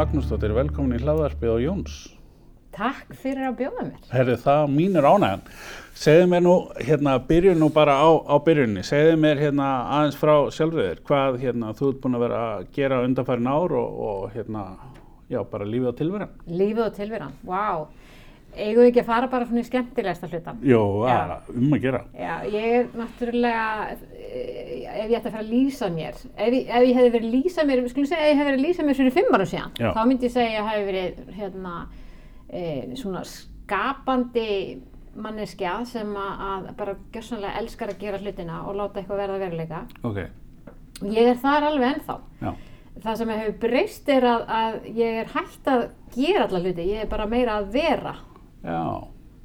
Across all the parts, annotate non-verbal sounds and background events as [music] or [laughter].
Magnúsdóttir, velkomin í hlaðarpið á Jóns. Takk fyrir að bjóða mér. Herri, það mínur ánægjan. Segðu mér nú, hérna, byrjun nú bara á, á byrjunni. Segðu mér hérna aðeins frá sjálfriðir hvað hérna þú ert búin að vera að gera undanfærin ár og, og hérna, já, bara lífið á tilveran. Lífið og tilveran, vá. Eigum við ekki að fara bara svona í skemmtilegasta hlutan? Jó, að, um að gera. Já, ég er náttúrulega, eh, ef ég ætti að fara að lýsa mér, ef ef ég hefði verið að lýsa mér, skulum segja að ég hefði verið að lýsa mér fyrir fimm árum síðan, Já. þá myndi ég segja að ég hefði verið hérna, e, svona skapandi manneskja sem að, bara gjössanlega elskar að gera hlutina og láta eitthvað verða veruleika. Ok, Og ég er þar alveg ennþá. já, Það sem hefur breyst er að, að ég er hægt að gera alla hluti, ég er bara meira að vera já,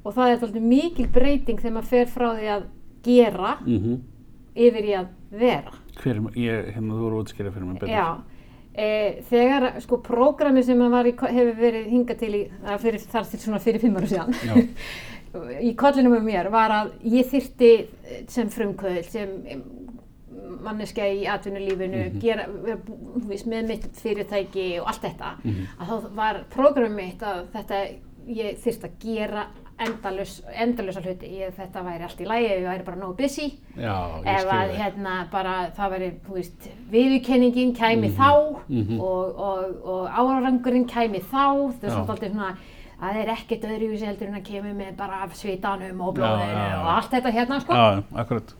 og það er alltaf mikil breyting þegar maður fer frá því að gera mhm. yfir í að vera. Hver, ég, hérna, þú eru útskýrað fyrir mig betur. E, þegar sko prógrami sem í, hefur verið hingað til í, fyrir, þar til svona fyrir fimm ára síðan, [laughs] í kollinum um mér var að ég þyrti sem frumkvöld, sem manneskja í atvinnulífinu, gera, bú- þú veist, með mitt fyrirtæki og allt þetta, Mhm. að þá var prógrami mitt að þetta, ég þyrst að gera endalösa hluti, ég, þetta væri allt í lagi ef ég væri bara nógu busy, Já, ef að hérna bara það væri, viðurkenningin kæmi þá mhm. og, og, og árangurinn kæmi þá, það er svolítið alltaf svona að það er ekkert öðruvísi heldur en að kemur með bara af svitanum og blóðinu og allt þetta hérna sko. Já, akkurat.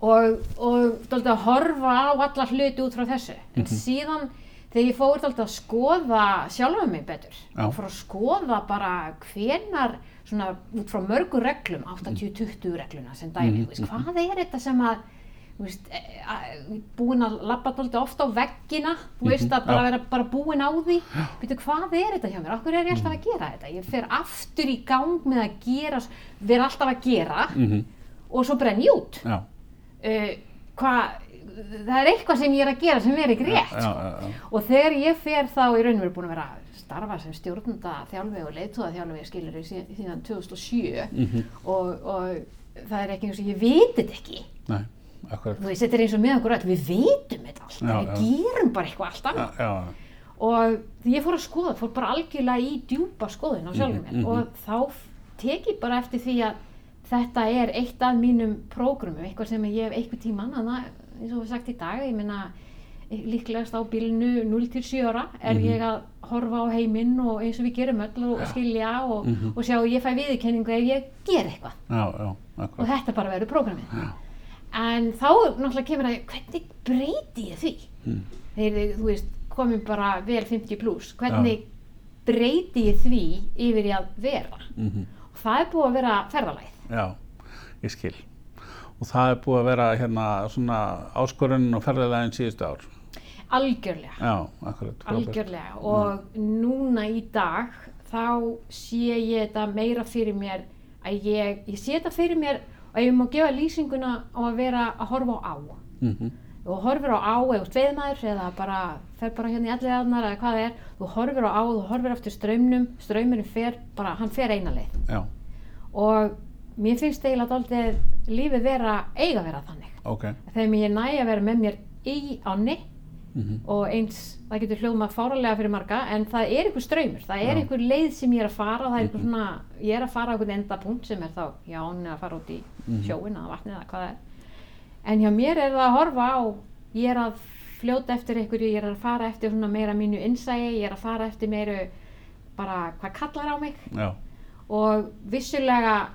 og, og dálítið að horfa á alla hluti út frá þessu. En Mhm. síðan þegar ég fór dálítið að skoða sjálfa mig betur Já. og fór að skoða bara hvenar svona út frá mörgum reglum 80-20 regluna sem dæmi Mhm, mm hvað er þetta sem að veist, e- búin að labba dálítið ofta á veggina þú veist að bara Mhm, já. vera bara búin á því? Veitu, hvað er þetta hjá mér, okkur er ég alltaf að gera þetta? Ég fer aftur í gang með að gera vera alltaf að gera Mm og svo brenn ég út. Uh, hvað það er eitthvað sem ég er að gera sem er ekki rétt já, sko. og þegar ég fer þá í raun og veru búin að vera að starfa sem stjórnunda þjálfi og leiðtóða þjálfi skilur í síðan 2007 Mhm. og, og það er ekki eins og ég veit þetta ekki. Nei, þú veist þetta er eins og með okkur öll við vitum þetta allt, Já, við gerum bara eitthvað allt Já, annað og ég fór að skoða, fór bara algjörlega í djúpa skoðun á sjálfum mér. Mhm, mhm. og þá tek ég bara eftir því að þetta er eitt af mínum prógrumum, eitthvað sem ég hef eitthvað tíman, þannig að eins og við sagt í dag, ég minna líklegast á bílinu 0-7 ára er Mhm. ég að horfa á heiminn og eins og við gerum öll og skilja og, Mhm. og sjá ég fæ viðurkenningu ef ég ger eitthvað já, já, og þetta bara verður prógramið en þá náttúrulega kemur að hvernig breyti ég því Mm. þegar þú veist komum bara vel 50 pluss hvernig breyti ég því yfir í að vera Mhm. og það er búið að vera ferðalæð Já, ég skil. Og það er búið að vera hérna svona áskorun og ferðilegin síðustu ár. algjörlega, Já, akkurat. algjörlega. Og núna í dag þá sé ég þetta meira fyrir mér að ég, ég sé þetta fyrir mér og ég má gefa lýsinguna á að vera að horfa á. Á Mhm. þú horfir á á eða tveiðmaður eða bara fer bara hérna í allir aðnar eða hvað það er. Þú horfir á á, þú horfir eftir strömmnum strömmurinn fer bara, hann fer eina leið. Já, og mér finnst eiginlega dálítið lífið vera eiga vera þannig ok. þegar ég næ að vera með mér í ánni Mhm. og eins, það getur hljóðmað fáralega fyrir marga en það er einhver ströymur, það er einhver leið sem ég er að fara, það er einhver svona ég er að fara á einhvern endapunkt sem er þá já, ánni að fara út í Mhm. sjóin eða vatnið eða hvað það er en hjá mér er það að horfa á ég er að fljóta eftir einhverju ég er að fara eftir svona meira mínu innsæi ég er að fara eftir meiru bara hvað kallar á mig Já, og vissulega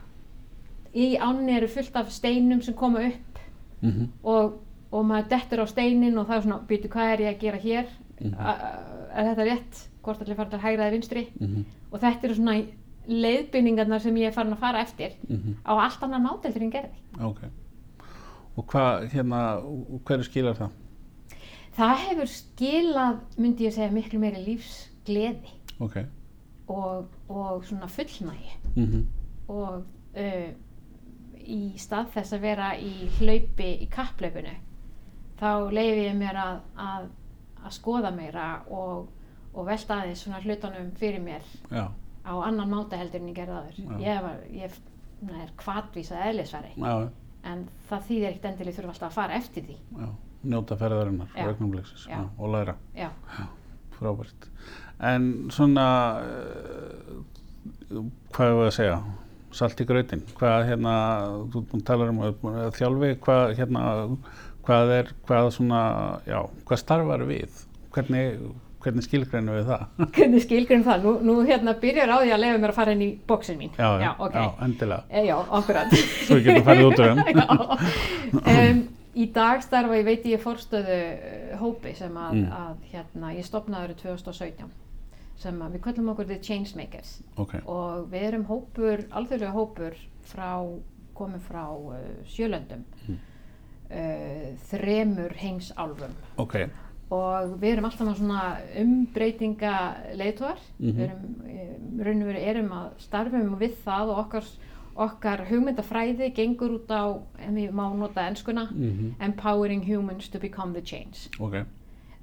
í ánni eru fullt af steinum sem koma upp mhm. og, og maður dettur á steinin og það er svona, býtu hvað er ég að gera hér Mhm. A- er þetta rétt hvort allir fara til hægra eða vinstri Mhm. og þetta eru svona leiðbynningarnar sem ég er farin að fara eftir Mhm. á allt annan máteldur en gerði Ok. Og hvað, hérna, hverju skilar það? það hefur skilað, myndi ég segja, miklu meiri lífsgleði Ok. og, og svona fullnægi Mhm. og uh, í stað þess að vera í hlaupi í kapplaupinu þá leiði ég mér að, að, að skoða meira og, og velta aðeins svona hlutunum fyrir mér Já, á annan máta heldur en ég gerði aður ég, var, ég na, er kvatvísað eðlisfæri já, en það þýðir ekkert endilega þurfa alltaf að fara eftir því já. Njóta ferðarinnar og læra. frábært. En svona, uh, hvað er það að segja? Salt í grautin, hvað hérna, þú ert búin að tala um að þjálfi, hvað hérna, hvað er, hvað svona, já, hvað starfar við? Hvernig, hvernig skilgrænum við það? [laughs] Hvernig skilgrinn það? Nú, nú hérna byrjar á því að lefa mér að fara inn í bóksin mín. Já, já, ok. já, endilega. E, já, akkurat. [laughs] Svo við getum farið út þeim. [laughs] Já. Um, í dag starfa ég veit ég fórstöðu uh, hópi sem að, Mm. að hérna, ég stopnaði árið 2017 sem við köllum okkur The Changemakers. Ok, og við erum hópur, alþjóðlega hópur frá, komum frá uh, sjölöndum Mm. uh, þremur heimsálfum. Ok, og við erum alltaf svona umbreytinga leiðtóar Mhm. við erum, eh, raun og veru erum að starfum við það og okkar, okkar hugmyndafræði gengur út á, en við má nota enskuna, mhm, empowering humans to become the change. Ok,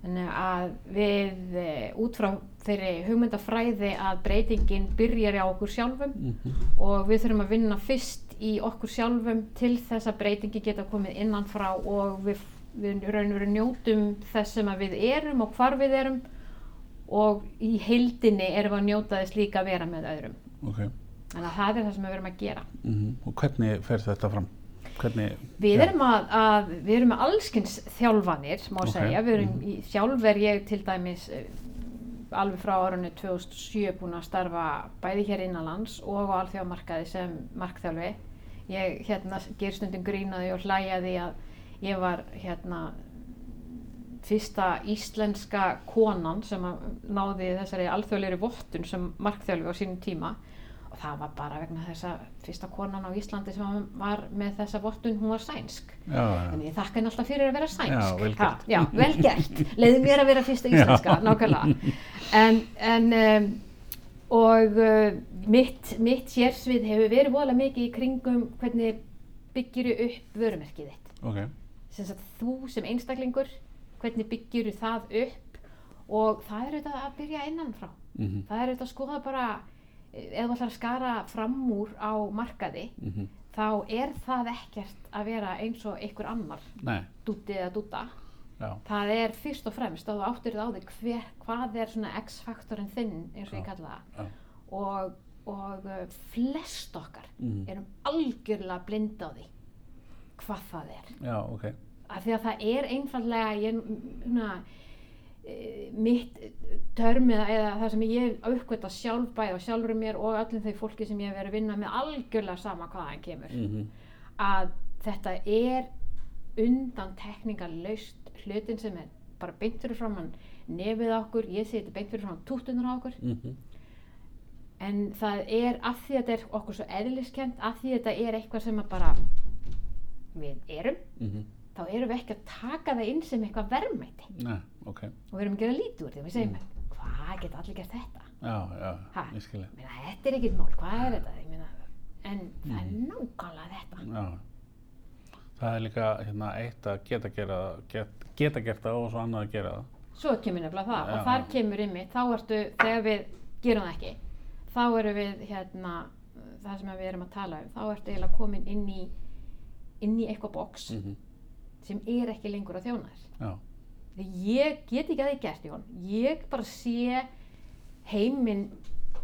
þannig að við eh, út frá þeirri hugmyndafræði að breytingin byrjar á okkur sjálfum mhm, og við þurfum að vinna fyrst í okkur sjálfum til þess að breytingi geta komið innan frá og við, við raun og veru njótum þess sem við erum og hvar við erum og í heildinni erum við að njóta þess líka að vera með öðrum ok. þannig að það er það sem við erum að gera mhm. Og hvernig fer þetta fram? Hvernig, Við Já. erum að, að við erum með allskins þjálfanir má Ok. segja, við erum Mhm. í, sjálf er ég til dæmis eh, alveg frá árunni 2007 búin að starfa bæði hér innanlands og á alþjóðamarkaði sem markþjálfi ég hérna ger stundum grínaði og hlæjaði að ég var hérna fyrsta íslenska konan sem náði þessari alþjóðleiri vottun sem markþjálfi á sínum tíma og það var bara vegna þess að fyrsta konan á Íslandi sem var með þessa vottun, hún var sænsk. Já, en ég þakka henni alltaf fyrir að vera sænsk. Já, vel gert. [laughs] leiði mér að vera fyrsta íslenska nákvæmlega. En, en um, og uh, mitt, mitt sérsvið hefur verið voðalega mikið í kringum hvernig byggiru upp vörumerkið þitt. Ok, sem sagt þú sem einstaklingur hvernig byggiru það upp? Og það er auðvitað að byrja innanfrá. Mhm, það er auðvitað að skoða bara ef þú ætlar að skara fram úr á markaði mhm, þá er það ekkert að vera eins og einhver annar dúti eða dúta já, það er fyrst og fremst að þú áttir það á því hver, hvað er svona x-faktorinn þinn eins og ég Já. kalla það. Og, og uh, flest okkar mhm, erum algjörlega blind á því hvað það er. Já, ok, af því að það er einfallega ég, huna, e, mitt törmið eða það sem ég uppgöta sjálf bæði og sjálfur mér og öllum þau fólki sem ég hef verið að vinna með algjörlega sama hvaðan kemur. Mhm, að þetta er undan tekningalöst hlutin sem er bara beint fyrir fram hann nefið á okkur, ég segi þetta beint fyrir fram tútunar á okkur. Mhm, en það er af því að þetta er okkur svo eðliskend, af því að þetta er eitthvað sem að bara við erum mhm, þá erum við ekki að taka það inn sem eitthvað verðmæti. Nei, ok, og við erum að gera úr því við segjum mm. Hvað geta allir gert þetta? Já, já, Ha? ég skilja, meina, þetta er ekkert mál, hvað er þetta? Meina, en það er nákvæmlega þetta. Já, það er líka hérna eitt að geta gera, get, geta gert það og svo annað að gera það, svo kemur nefnilega það. Já. og þar kemur inn þá ertu, þegar við gerum það ekki þá erum við hérna það sem við erum að tala um þá ertu eiginlega komin inn í inn í eitthvað box mhm, sem er ekki lengur að þjóna þér. Já, ég get ekki að því gert Jón. Ég bara sé heiminn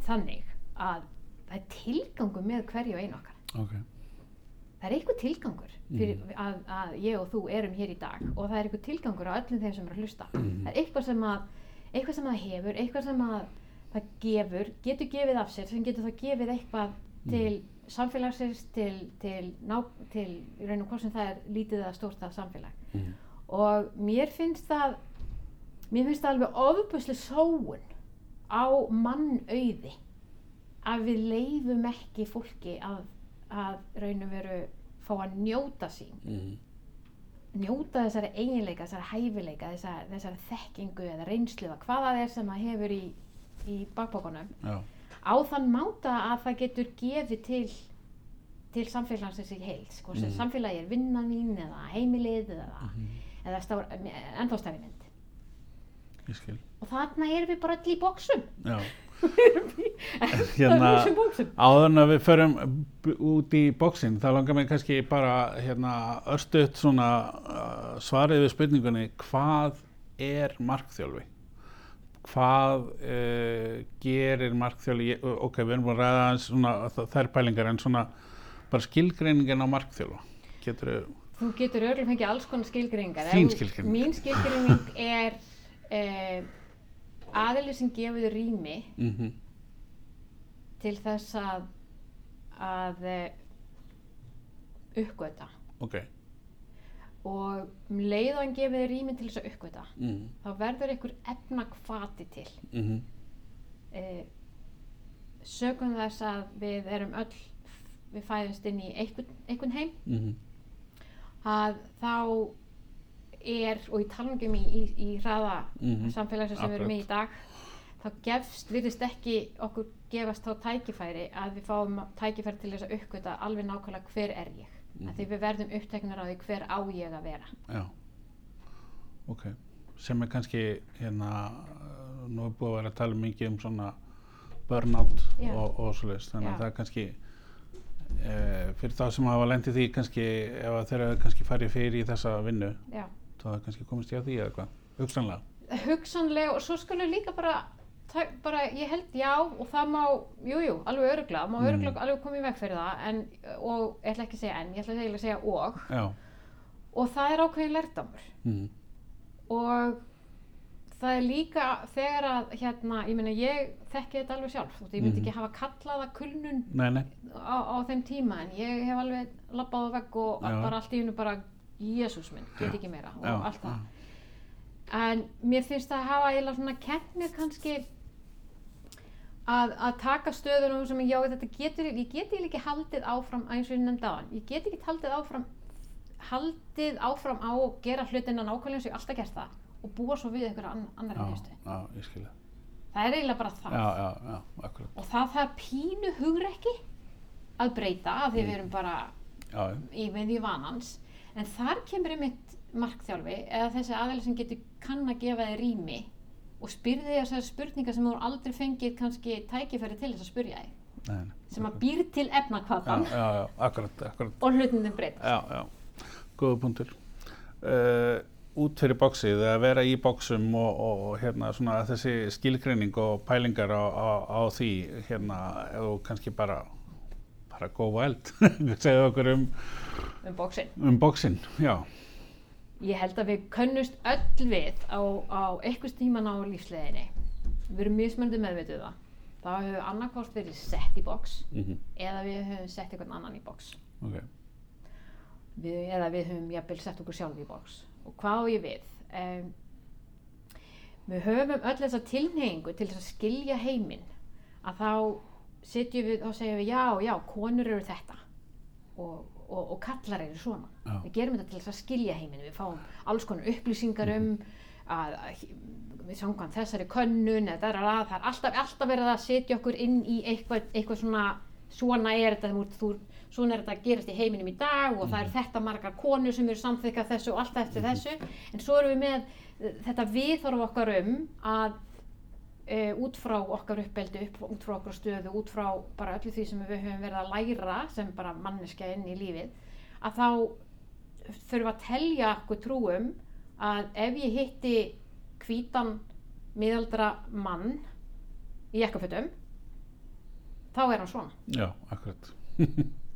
þannig að það er tilgangur með hverju og einu okkar. Ok, það er eitthvað tilgangur fyrir að, að ég og þú erum hér í dag og það er eitthvað tilgangur á öllum þeim sem eru að hlusta. Mhm. það er eitthvað sem að eitthvað sem það hefur, eitthvað sem að það gefur, getur gefið af sér sem getur það gefið eitthvað til samfélagsins til, til, ná, til í raun og hvort sem það er lítið eða stórt það samfélag. Mhm, og mér finnst það mér finnst það alveg ofbusli sóun á mannauði að við leifum ekki fólki að, að raun og veru fá að njóta sín. Mhm, njóta þessari eiginleika, þessari hæfileika þessari, þessari þekkingu eða reynslu eða hvað það er sem það hefur í, í bakbókunum já, á þann máta að það getur gefið til til samfélagsins í heild sko, sem Mhm. samfélagi er vinnan þín eða heimilið eða, mhm, eða ennþá stærri mynd. Og þarna erum við bara öll í bóksum já, [laughs] hérna, þessum bóksum Áður en að við förum út í bóksinn, þá langar mér kannski bara hérna, örstuðt svona uh, svarið við spurningunni hvað er markþjálfi? hvað uh, gerir markþjóli, ég- ok, við erum búin að ræða svona þær pælingar en svona bara skilgreiningin á markþjóla getur þau, Þú getur örgulega fengið alls konar skilgreiningar. Þín skilgreining. Mín skilgreining er uh, aðili sem gefur þér rými mm til þess að, að uh, uppgöta. ok, Og um leið og hann gefur þér rými til þess að uppgöta, mm þá verður ykkur efna hvati til. -hmm. Uh, sögum þess að við erum öll, við fæðumst inn í einhvern, einhvern heim, Mm að þá er, og í talningum í, í, í hraða Mhm. samfélagsins sem við erum í í dag, þá gefst, virðist ekki okkur gefast þá tækifæri að við fáum tækifæri til þess að uppgöta alveg nákvæmlega hver er ég. Mm. Því við verðum uppteknar á því hver á ég að vera. já ok, sem er kannski hérna, nú er búið að vera að tala mikið um svona burnout Já. og, og svoleiðis, þannig Já. að það er kannski uh, fyrir þá sem hafa lendið því kannski, ef að þeir eru kannski farið fyrir í þessa vinnu, Já. þá kannski komist ég að því eða hvað, hugsanlega? Hugsanlega og svo skulum líka bara, bara, ég held já og það má, jú, jú, alveg öruglega, má Mm. öruglega alveg koma í veg fyrir það en, og ég ætla ekki að segja en, ég ætla að segja og. Já, og það er ákveðin lærdámur mm. Og það er líka þegar að hérna, ég meina ég þekki þetta alveg sjálf. Og ég myndi Mhm. ekki hafa kallaða kulnun nei, nei, á, á þeim tíma en ég hef alveg labbað á vegg og Já. bara allt í hennu bara Jésús minn, get ekki meira. Og já, allt það. En mér finnst það að hafa eiginlega svona kent mér kannski að, að taka stöðunum sem já þetta getur, ég get eiginlega ekki haldið áfram eins og ég nefndi á ég get ekki haldið áfram haldið áfram á að gera hlutina nákvæmlega og ég alltaf gert það og búa svo við einhverja ann annar skilja. Það er eiginlega bara það. Já, já, já, og það það pínu hugrekki að breyta af því við erum bara í veði vanans. En þar kemur einmitt markþjálfi eða þessi aðeins sem getur kann að gefa þig rými og spyrði þig þessar spurningar sem þú aldrei fengið kannski tækifæri til þess að spurja þig. Nei, sem að býr til efnakvatan og hlutindin breyta Já, já, góða punktur. Uh, út fyrir bóksið, að vera í bóksum og, og, og hérna svona þessi skilgreining og pælingar á, á, á því hérna, þú kannski bara bara góða eld, segðu okkur um, um bóksinn um bóksin, já, ég held að við könnust öll við á, á einhvers tíman á lífsleginni við erum mjög smöndi meðvituð það. Þá hefur annarkost verið sett í bóks mm eða við höfum sett einhvern annan í bóks ok, við, eða við höfum jafnvel sett okkur sjálf í bóks og hvað á ég við? Um, við höfum öll þessa tilneyingu til þess að skilja heiminn. Að þá sitjum við og segjum við já, já, konur eru þetta. Og, og, og kallar eru svona. Já. við gerum þetta til þess að skilja heiminn. Við fáum alls konar upplýsingar um að, að við samkvæmt þessari könnun eða það er, alltaf, alltaf verið að setja okkur inn í eitthvað, eitthvað svona svona er þetta þú, þú, svona er þetta að gerast í heiminum í dag og það er þetta margar konur sem eru samþykkað þessu og allt eftir þessu. En svo erum við með eh, þetta viðhorf okkar um að uh, út frá okkar uppeldi upp, út frá okkar stöðu, út frá bara öllu því sem við höfum verið að læra sem bara manneskja inn í lífið að þá þurfum að telja okkur trúum að ef ég hitti hvítan miðaldra mann í jakkafötum þá er hann svona. Já, akkurat [laughs]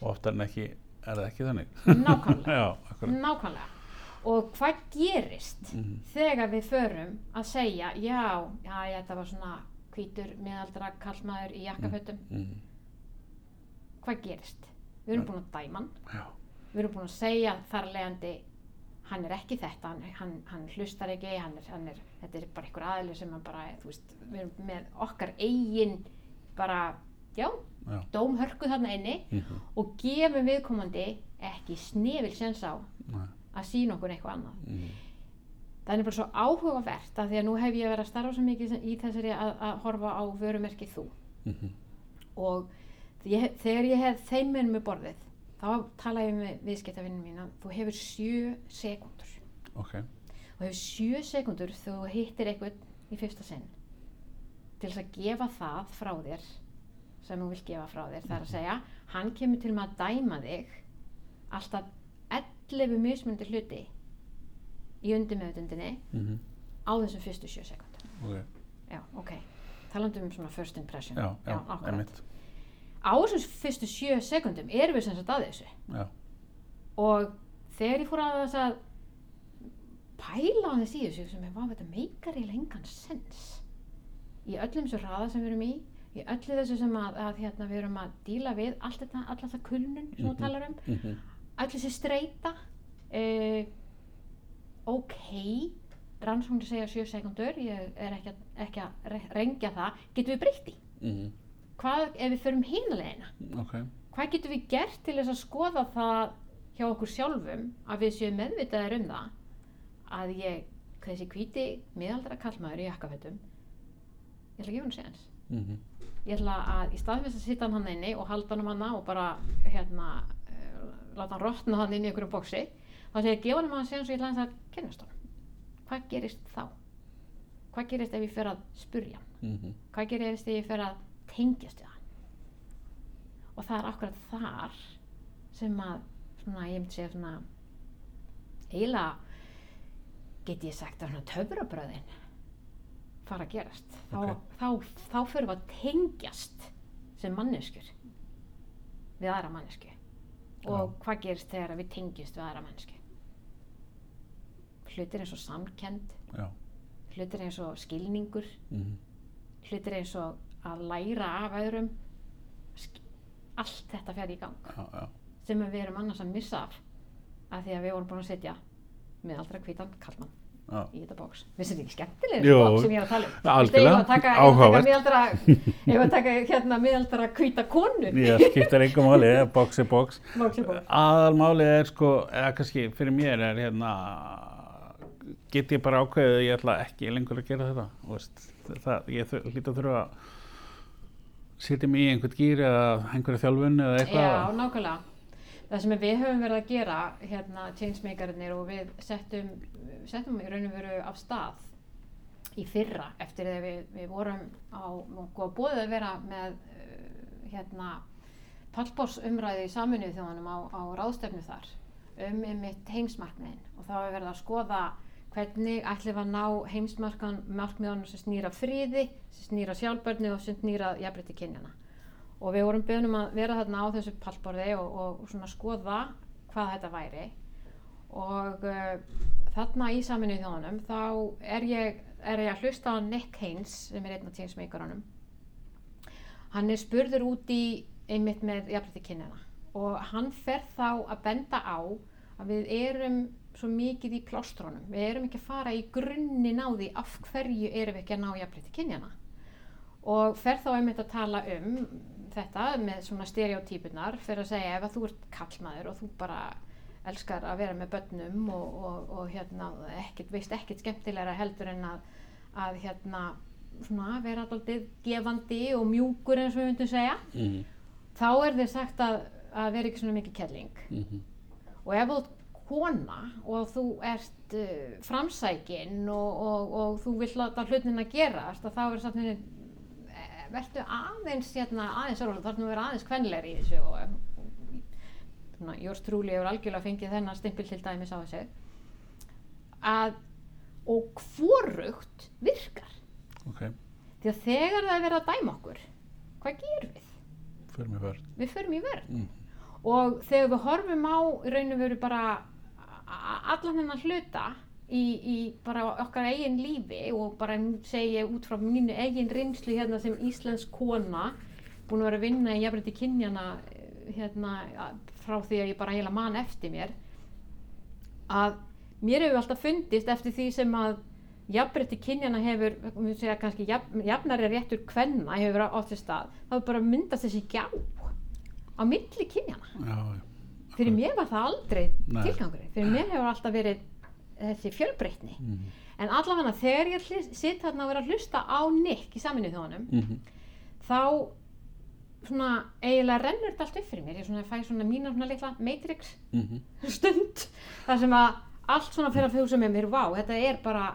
og oftar en ekki er það ekki þannig. Nákvæmlega, [laughs] já, nákvæmlega. Og hvað gerist Mhm. þegar við förum að segja já, já, þetta var svona hvítur miðaldra kallmaður í jakkafötum. mm, hvað gerist? Við erum búin að dæma hann. Já, við erum búin að segja þar leiðandi hann er ekki þetta, hann, hann, hann hlustar ekki hann er, hann er, þetta er bara einhver aðli sem bara, þú veist, við erum með okkar eigin bara, já, já. dómhörku þarna inni mm og gefum viðkomandi ekki snefil sens á nei, að sína okkur eitthvað annað. Mm, það er bara svo áhugavert að því að nú hef ég verið að starfa svo mikið í þessari að, að horfa á vörumerkið þú. Mm, og ég, þegar ég hef þeim minn með borðið þá tala ég með viðskiptavinnum mína þú hefur sjö sekundur ok, þú hefur sjö sekundur þú hittir einhvern í fyrsta sinn til þess að gefa það frá þér sem þú vilt gefa frá þér það er að segja, hann kemur til með að dæma þig alltaf 11 mismundi hluti í undirmeðutundinni mm, á þessum fyrstu sjö sekundur ok, Já, ok. Talandi um svona first impression. já, já, akkurat. Á þessum fyrstu sjö sekundum erum við sem sagt að þessu. já, Og þegar ég fór að þess að pæla á þess í þessu sem er, hvað þetta meikar í lengan sens. Í öllum þessu hraða sem við erum í, í öllu þessu sem að, að hérna, við erum að díla við, allt þetta, allar það kulnun sem þú Mhm. talar um, mhm, öll þessi streyta, uh, ok, rannsóknir segja sjö sekundur, ég er ekki, að- ekki að re- rengja það, getum við breytt í? mhm, Hvað ef við förum hínulegina? ok, Hvað getum við gert til þess að skoða það hjá okkur sjálfum að við séum meðvitaðir um það að ég, þessi hvíti miðaldra kallmaður í jakkafötum ég ætla að gefa hann séðans mhm, ég ætla að í staðfess að sitta hann inni og halda hann um hana og bara hérna uh, láta hann rotna hann inn í einhverju bóksi þá ætla ég að gefa hann um hann séðans og ég ætla að kennast hann hvað gerist þá? hvað gerist ef ég fer að spurja hann? mhm, hvað gerist ef ég fer að tengjast við hann og það er akkurat þar sem að svona, ég myndi segja svona eiginlega get ég sagt að töfrabröðin fara að gerast. Þá, Ok. þá, þá förum við að tengjast sem manneskjur við aðra mannesku og hvað gerist þegar við tengjast við aðra mannesku hlutir eins og samkend já, hlutir eins og skilningur. Mhm, hlutir eins og að læra af öðrum. Allt þetta fer í gang. Já, sem við erum annars að missa af af því að við vorum búin að setja með aldra hvítan kallmann já, í þetta bóks finnst þetta ekki skemmtileg Jú, bóks sem ég er að tala um? Algjörlega, við við áhugavert. eigum við að taka hérna miðaldra hvíta konu? Ég skiptir einhver máli, [laughs] box er box, bóks er bóks aðalmáli er sko, eða kannski fyrir mér er hérna, get ég bara ákveðið að ég ætla ekki lengur að gera þetta, veist, það, ég þur- hlýt að þurfa að setja mig í einhvern gýr eða einhverja þjálfun eða eitthvað, Já, nákvæmlega. Það sem við höfum verið að gera, hérna, changemakerinnir og við settum, settum í raun og veru af stað í fyrra eftir þegar við, við vorum á, bóðið að vera með, uh, hérna, pallbórsumræði í saminuð þjóðanum á, á ráðstefnu þar um einmitt heimsmarkmiðin. Og þá hefur verið að skoða hvernig ætlum við að ná heimsmarkmiðunum sem snýra friði, sem snýra sjálfbörni og sem snýra jafnrétti kynjana og við vorum beðnum að vera þarna á þessu pallborði og, og svona skoða hvað þetta væri. Og uh, þarna í saminu þjóðanum þá er ég, er ég að hlusta á Nick Haynes sem er einn af tíðismeikarunum hann er spurður út í einmitt með jafnrétti kynjana og hann fer þá að benda á að við erum svo mikið í plástrónum við erum ekki að fara í grunnin á því af hverju erum við ekki að ná jafnrétti kynjana og fer þá einmitt að tala um þetta með svona stereotypunar fyrir að segja ef að þú ert kallmaður og þú bara elskar að vera með börnum og, og, og hérna ekkert, veist ekkert skemmtilegra heldur en að, að hérna svona vera alltaf gefandi og mjúkur eins og við myndum segja mhm, þá er þér sagt að, að vera ekki svona mikið kelling. Mhm, og ef þú ert kona og þú ert uh, framsækin og, og, og þú vill láta hlutin að gerast að þá er satt henni verður aðeins hérna, aðeins orðið, þarf nú að vera aðeins kvenlegur í þessu og Jórs Trúli hefur algjörlega fengið þennan stimpil til dæmis á þessu. Að og hvorugt virkar. Ok, því að þegar það er verið að dæma okkur hvað gerum við? verð, Við förum í verð mm, og þegar við horfum á í raun og veru bara allan hennar hluta í, í bara okkar eigin lífi og bara segja út frá mínu eigin reynslu hérna sem íslensk kona búin að vera að vinna í jafnrétti kynjana eh, hérna frá því að ég bara heila man eftir mér að mér hefur alltaf fundist eftir því sem að jafnrétti kynjana hefur, við segja kannski jafn, jafnari réttur kvenna hefur átt sér stað, þá hefur bara myndast þessi gjá á milli kynjana já, já, fyrir mér var það aldrei Nei. tilgangurinn. Fyrir mér hefur alltaf verið þessi fjölbreytni. Mhm, en allavega þegar ég sitt þarna og vera að hlusta á Nick í saminu þjóðanum mhm, þá svona eiginlega rennur þetta allt upp fyrir mér. Ég svona fæ svona mína svona litla matrix mhm, stund þar sem að allt svona fyrir að fjósa með mér vá, þetta er bara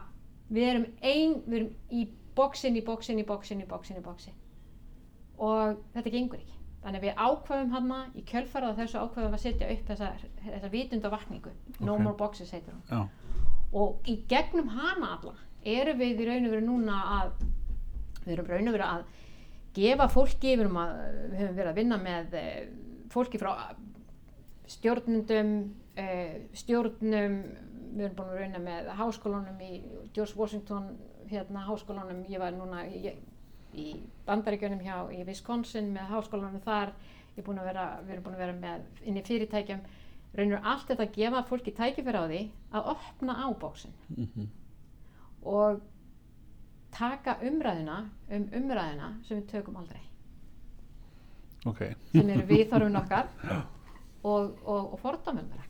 við erum ein, við erum í bóksin í bóksin í bóksin í bóksin í bóksin og þetta gengur ekki. Þannig að við ákveðum hana í kjölfarað þessu ákveðum að setja upp þessa, þessa vitundavakningu no Ok. more boxes heitir hún. Já, og í gegnum hana alla erum við í raun og veru núna að við erum raun og veru að gefa fólki, við, að, við höfum verið að vinna með eh, fólki frá stjórnundum uh, stjórnum við erum búin að rauna með háskólanum í George Washington hérna háskólanum, ég var núna í, í bandaríkjunum hjá í Wisconsin með háskólanum þar. Ég er búin að vera, við erum búin að vera með inn í fyrirtækjum raunur allt þetta að gefa fólki tækifæri á því að opna á bóksin Mhm. og taka umræðina um umræðina sem við tökum aldrei Ok. sem eru viðþorfin [laughs] okkar og, og, og fordómum okkar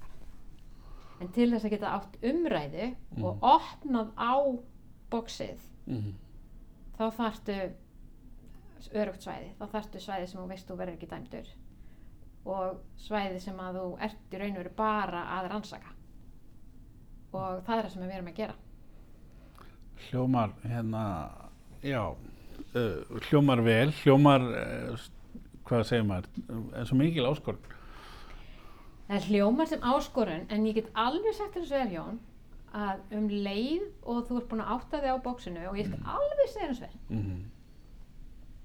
en til þess að geta átt umræðu og opnað á bóksið Mhm. þá þarftu örugt svæði, þá þarftu svæði sem þú veist þú verður ekki dæmdur og svæði sem að þú ert í raun og veru bara að rannsaka. Og það er það sem við erum að gera. Hljómar, hérna, já, uh, hljómar vel, hljómar, uh, hvað segir maður, eins og mikil áskorun. Það er hljómar sem áskorun en ég get alveg sagt þessu er Jón að um leið og þú ert búin að átta þig á bóksinu og ég skal alveg segja þessu vel Mm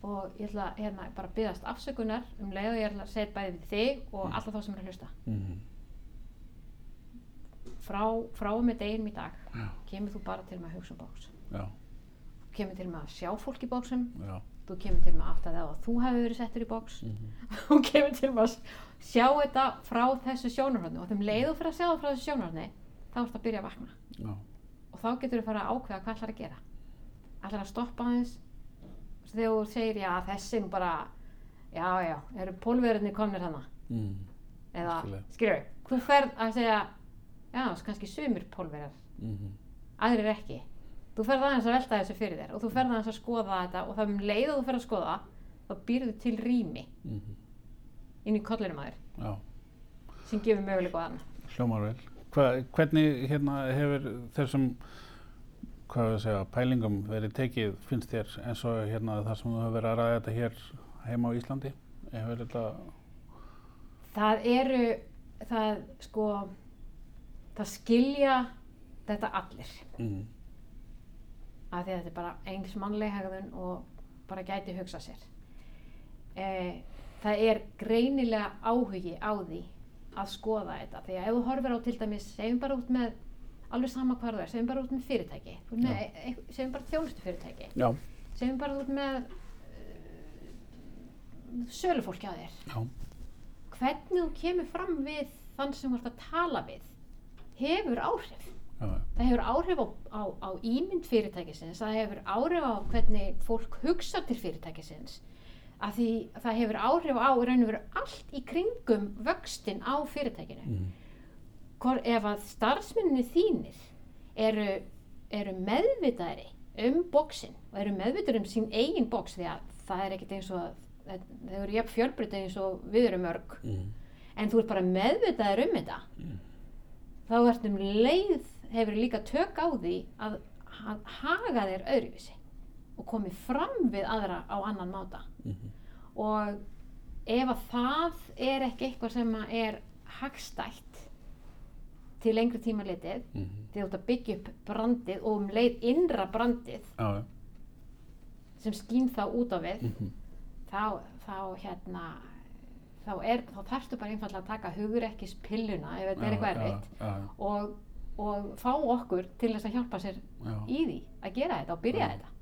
og ég ætla hérna bara að byggast afsökunar. Um leið og ég ætla að segja bæði við þig og alla þá sem er að hlusta. -hmm. frá, frá með deginum í dag Já, kemur þú bara til með að hugsa um bóks já, þú kemur til með að sjá fólk í bóksum já. þú kemur til með að átta á að þú hefur verið settur í bóks [laughs] Mm þú kemur til með að sjá þetta frá þessu sjónarhörnu og þeim leið og fyrir að sjá það frá þessu sjónarhörnu þá ertu að byrja að vakna. Já. og þá getur þú fara að ákveða hvað ætlar að gera. Ætlar að stoppa aðeins þegar þú segir já þessi nú bara já já, eru pólverðinni komnir hana Mm. eða skilur, þú ferð að segja já, kannski sumir pólverðar Mm aðrir ekki þú ferð aðeins að velta þessu fyrir þér og þú ferð aðeins að skoða þetta og það um leið og þú ferð að skoða þá býrðu til rými -hmm. inn í kollinum að þér Já, sem gefur möguleika á þann hljómar vel. Hva, hvernig hérna hefur þessum, hvað við segja, pælingum verið tekið, finnst þér, eins og hérna þar sem þú hefur verið að ræða þetta hér heima á Íslandi? Þetta, það eru það sko það skilja þetta allir. Mm, af því að þetta er bara eins mannleg hegðun og bara gæti hugsa sér. Eh, það er greinilega áhugi á því að skoða þetta. Því að ef þú horfir á til dæmis segjum bara út með alveg sama hvar það er segjum bara út með fyrirtæki. Með, e, e, segjum bara þjónustu fyrirtæki já, segjum bara út með uh, sölufólki að þér. Já, hvernig þú kemur fram við þann sem þú ert að tala við hefur áhrif. Já, það hefur áhrif á, á, á ímynd fyrirtækisins það hefur áhrif á hvernig fólk hugsa til fyrirtækisins. Að því það hefur áhrif á í raun og veru allt í kringum vöxtin á fyrirtækinu. Mm, Hvor, ef að starfsmenninni þínir eru, eru meðvitaðri um bóksin og eru meðvitaðri um sín eigin bóks því að það er ekkert eins og þau eru jafn fjölbreyta eins og við erum mörg. Mm, en þú ert bara meðvitaður um þetta. Mm. þá ertu um leið hefur líka tök á því að, að haga þér öðruvísi og komið fram við aðra á annan máta. Mm, og ef að það er ekki eitthvað sem er hagstætt til lengri tíma litið mm, því þú ert að byggja upp brandið og um leið innra brandið já, sem skýn þá út á við mm, þá, þá hérna þá, er, þá þarftu bara einfallega að taka hugurekkis pilluna ef þetta er eitthvað erfitt og, og fá okkur til þess að hjálpa sér já. í því að gera þetta og byrja Já. þetta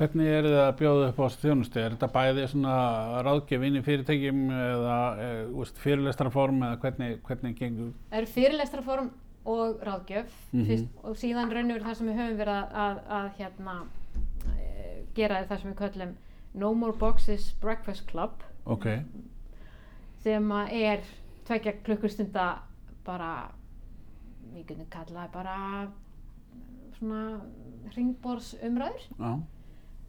Hvernig er þið að bjóða upp á þessu þjónustu? Er þetta bæði svona ráðgjöf inn í fyrirtækjum eða e, úst, fyrirlestraform eða hvernig, hvernig gengur? það eru fyrirlestraform og ráðgjöf Mhm. fyrst, og síðan raunur það sem við höfum verið að, að, að hérna, e, gera er það sem við köllum No More Boxes Breakfast Club Ok, sem er tvekja klukkustunda bara við getum kallað bara svona ringborðs umræður já,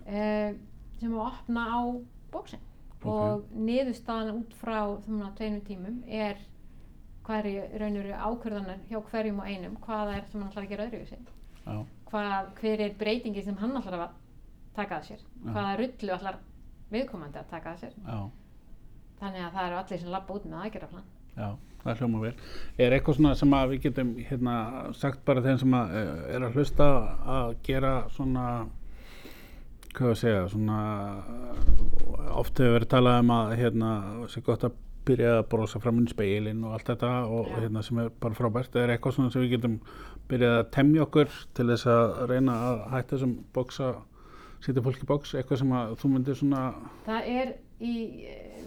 uh, sem að opna á bóksin Ok. og niðurstaðan út frá svona tveinu tímum er hvað er í raun og veru ákvörðanar hjá hverjum og einum hvað er sem hann ætlar að gera öðruvísi já, hvað, hver er breytingi sem hann ætlar að taka að sér Já. hvaða rullu ætlar viðkomandi að taka að sér já, þannig að það eru allir sem labba út með aðgerðaflan já. það hljóma vel. Er eitthvað svona sem að við getum hérna, sagt bara þeim sem að, eh, er að hlusta að gera svona, hvað að segja, svona, oft hefur verið talað um að hérna, sé gott að byrja að brosa fram í speilin og allt þetta og Já. hérna sem er bara frábært. Er eitthvað svona sem við getum byrjað að temja okkur til þess að reyna að hætta þessum bóksa, setja fólk í bóks, eitthvað sem að þú myndir svona, Það er í,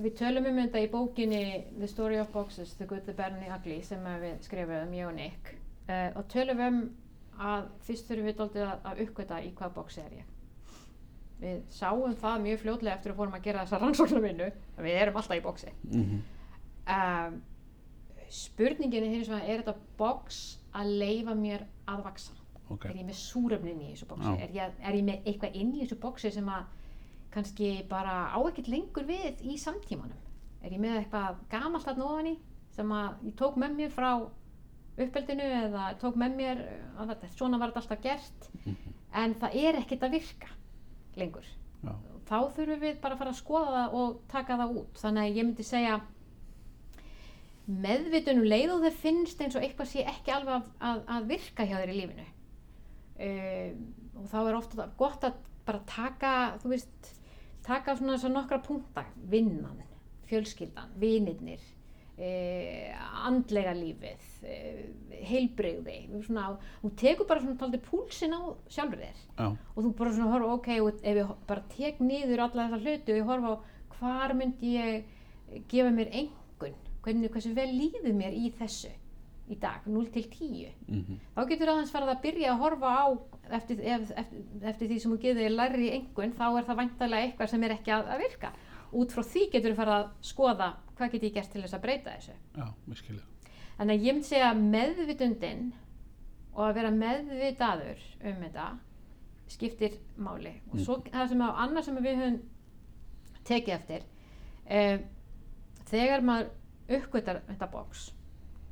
við tölum um þetta í bókinni The Story of Boxes, The Good, The Bad and the Ugly sem að við skrifum, ég og Nick uh, og tölum um að fyrst þurfum við dálítið að, að uppgöta í hvað bóksi er ég við sáum það mjög fljótlega eftir að fórum að gera þessa rannsóknarvinnu við erum alltaf í bóksi mm um, spurningin er vegar er þetta bóks að leifa mér að vaksa ok, er ég með súrefnin í þessu bóksi Já. er ég, er ég með eitthvað inn í þessu bóksi sem að kannski bara á ekkert lengur við í samtímanum? Er ég með eitthvað gamalt þarna ofan í sem að ég tók með mér frá uppeldinu eða tók með mér að þetta, svona var þetta alltaf gert? En það er ekkert að virka lengur. Já, þá þurfum við bara að fara að skoða það og taka það út. Þannig að ég myndi segja meðvitunum leið og það finnst eins og eitthvað sé ekki alveg að, að, að virka hjá þér í lífinu. Um, og þá er ofta gott að bara taka þú veist, taka svona þessar nokkra punkta, vinnan fjölskyldan, vinirnir uh, andlega lífið uh, heilbrigði. Svona, hún tekur bara svona taldi púlsin á sjálfur þér. Já, og þú bara svona horfa, ok, ef ég bara tek niður alla þessa hluti og ég horfa á hvar myndi ég gefa mér engun, hvernig, hversu vel líður mér í þessu í dag, 0 til 10 mhm, þá getur aðeins farið að byrja að horfa á eftir, ef, eftir, eftir því sem þú getur þér læri engun, þá er það væntalega eitthvað sem er ekki að, að virka út frá því getur þú farið að skoða hvað get ég gert til þess að breyta þessu já, við skilja. Þannig að ég myndi segja að meðvitundin og að vera meðvitaður um þetta skiptir máli. Og svo það sem er annað sem við höfum tekið eftir, um, þegar maður uppgötar þetta bóks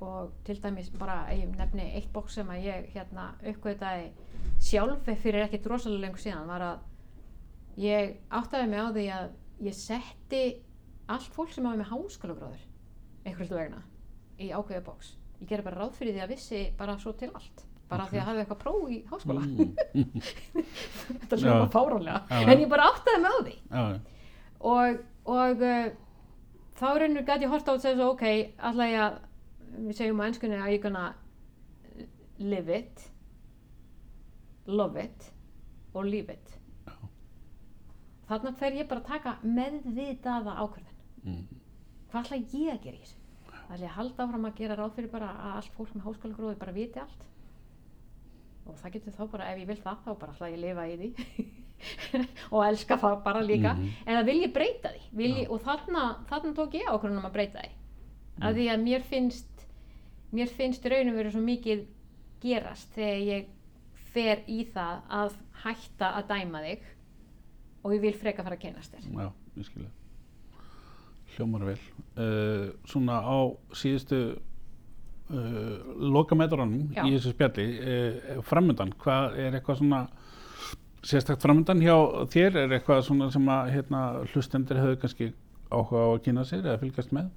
og til dæmis bara, ég nefni eitt bóks sem að ég hérna uppgötaði sjálf fyrir ekkert rosalega lengur síðan var að ég áttaði mig á því að ég setti allt fólk sem hafa með háskólagráður einhverjum vegna í ákveðu bóks ég gerði bara ráð fyrir því að vissi bara svo til allt. Bara Ok. því að hafi eitthvað próf í háskóla. Mm, [laughs] þetta hljóma Já. fáránlega. En ég bara áttaði mig á því. Og, og uh, þá raunir gæti ég horta á segja svo ok, ætla ég að við segjum á ennskunni að ég gonna live it love it og leave it Þarna fer ég bara að taka meðvitaða ákvörðin mm, hvað ætla ég að gera í þessu? Það ætla ég að halda áfram að gera ráð fyrir bara að allt fólk með háskólagróði bara viti allt. Og það getur þá bara ef ég vil það þá bara ætla ég að lifa í því. [laughs] Og elska það bara líka. Mhm. eða vil ég breyta því? Vil ég, og þarna, þarna tók ég ákvörðun um að breyta því. Af Mm. því að mér finnst mér finnst raunum verið svo mikið gerast þegar ég fer í það að hætta að dæma þig og ég vil freka fara að kynast þér já, við skilja. Hljómar vel. Uh, svona á síðustu uh, lokametrunum Já. í þessu spjalli, uh, framöndan, hvað er eitthvað svona sérstakt framöndan hjá þér? Er eitthvað svona sem að hérna, hlustendur hefur kannski áhuga á að kynna sér eða fylgast með?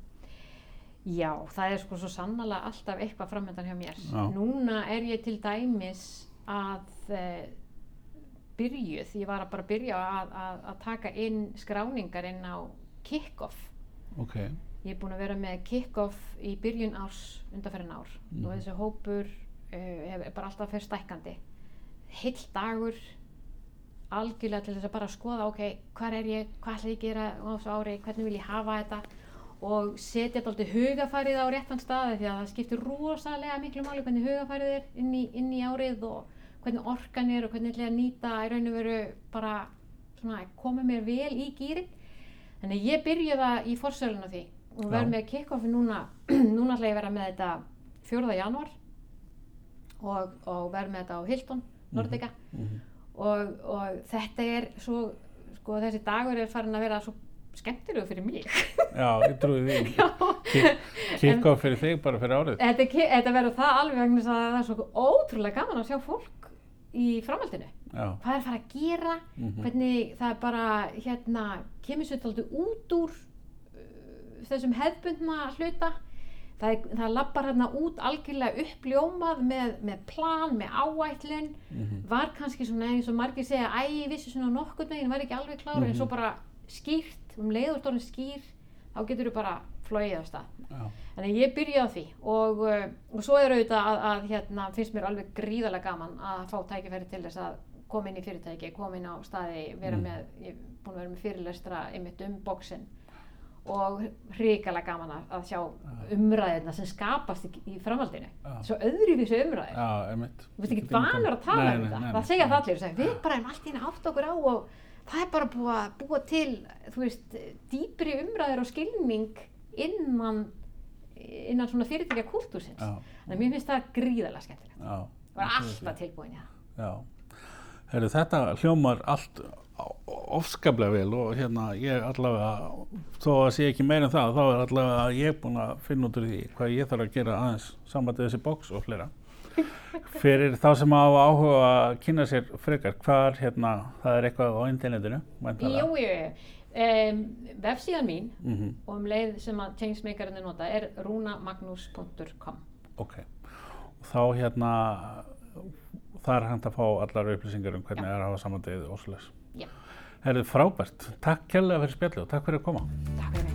Já, það er sko svo sannlega alltaf eitthvað framöndan hjá mér. Já. Núna er ég til dæmis að byrjuð, ég var að bara byrja að, að, að taka inn skráningar inn á kick-off. Ok, Ég er búin að vera með kick-off í byrjun árs, undanferðin ár Mhm. og þessi hópur uh, er bara alltaf fyrir stækkandi. Heill dagur, algjörlega til þess að bara skoða, ok, hvað er ég, hvað ætla ég að gera á þessu ári, hvernig vil ég hafa þetta og setja þetta alltaf hugafærið á réttan staði því að það skiptir rosalega miklu máli hvernig hugafærið er inn í, inn í árið og hvernig orkan er og hvernig ætla ég að nýta í raun og veru bara svona koma mér vel í gýrin. Þannig ég byrja það í forsölun á því og verð með kick-offi núna, [clears throat] núna ætla ég að vera með þetta 4. januar og, og verð með þetta á Hilton, Nordica Mhm. og, og þetta er svo, sko þessi dagur er farin að vera svo skemmtilegu fyrir mig. [laughs] já, ég trúi því. [laughs] Kikka fyrir þig bara fyrir árið. þetta, þetta verður það alveg vegna að það er svo ótrúlega gaman að sjá fólk í framhaldinu. Já, Hvað er að fara að gera, Mhm. hvernig það er bara, hérna, kemur sér alltaf út úr uh, þessum hefðbundna hluta. það, er, það lappar hérna út algjörlega uppljómað með, með plan, með áætlun Mhm. var kannski svona eins og margir segja æ, ég vissi svona nokkurn veginn, var ekki alveg klár en Mhm. svo bara skýrt, um leiðurstórn skýr þá getur þú bara flóið af stað að ég byrjaði á því og, uh, og svo er auðvitað að, að hérna, finnst mér alveg gríðarlega gaman að fá tækifæri til þess að koma inn í fyrirtæki, koma inn á staði, vera Mm. með, ég er búin að vera með fyrirlestra einmitt um bóksinn og hrikalega gaman að, sjá umræðina sem skapast í, í framhaldinu. Já. Svo öðruvísu umræðir. Þú veist ekki vanur að tala um þetta. það segja það allir. Segja, við bara erum allt í einu átt okkur á og það er bara búið að búa til, þú veist, dýpri umræður og skilning innan, innan svona fyrirtækja kultúrsins. Þannig að mér finnst það gríðarlega skemmtilegt. Það var alltaf tilbúin í það. Já. Herru, þetta hljómar allt ofskaplega vel og hérna ég allavega, þó að sé ekki meira en það, þá er allavega ég búin að finna út úr því hvað ég þarf að gera aðeins sambandið þessi bóks og fleira. [laughs] Fyrir þá sem hafa áhuga að kynna sér frekar, hvar hérna, það er eitthvað á internetinu, væntanlega? Um, vefsíðan mín Mhm, og um leið sem að changemakerinn er nota er runamagnus.com. Ok. Og þá hérna, það er hægt að fá allar upplýsingar um hvernig það er að hafa sambandið og svoleiðis. Já, Herru, frábært. Takk kærlega fyrir spjallu og takk fyrir að koma. takk fyrir mig.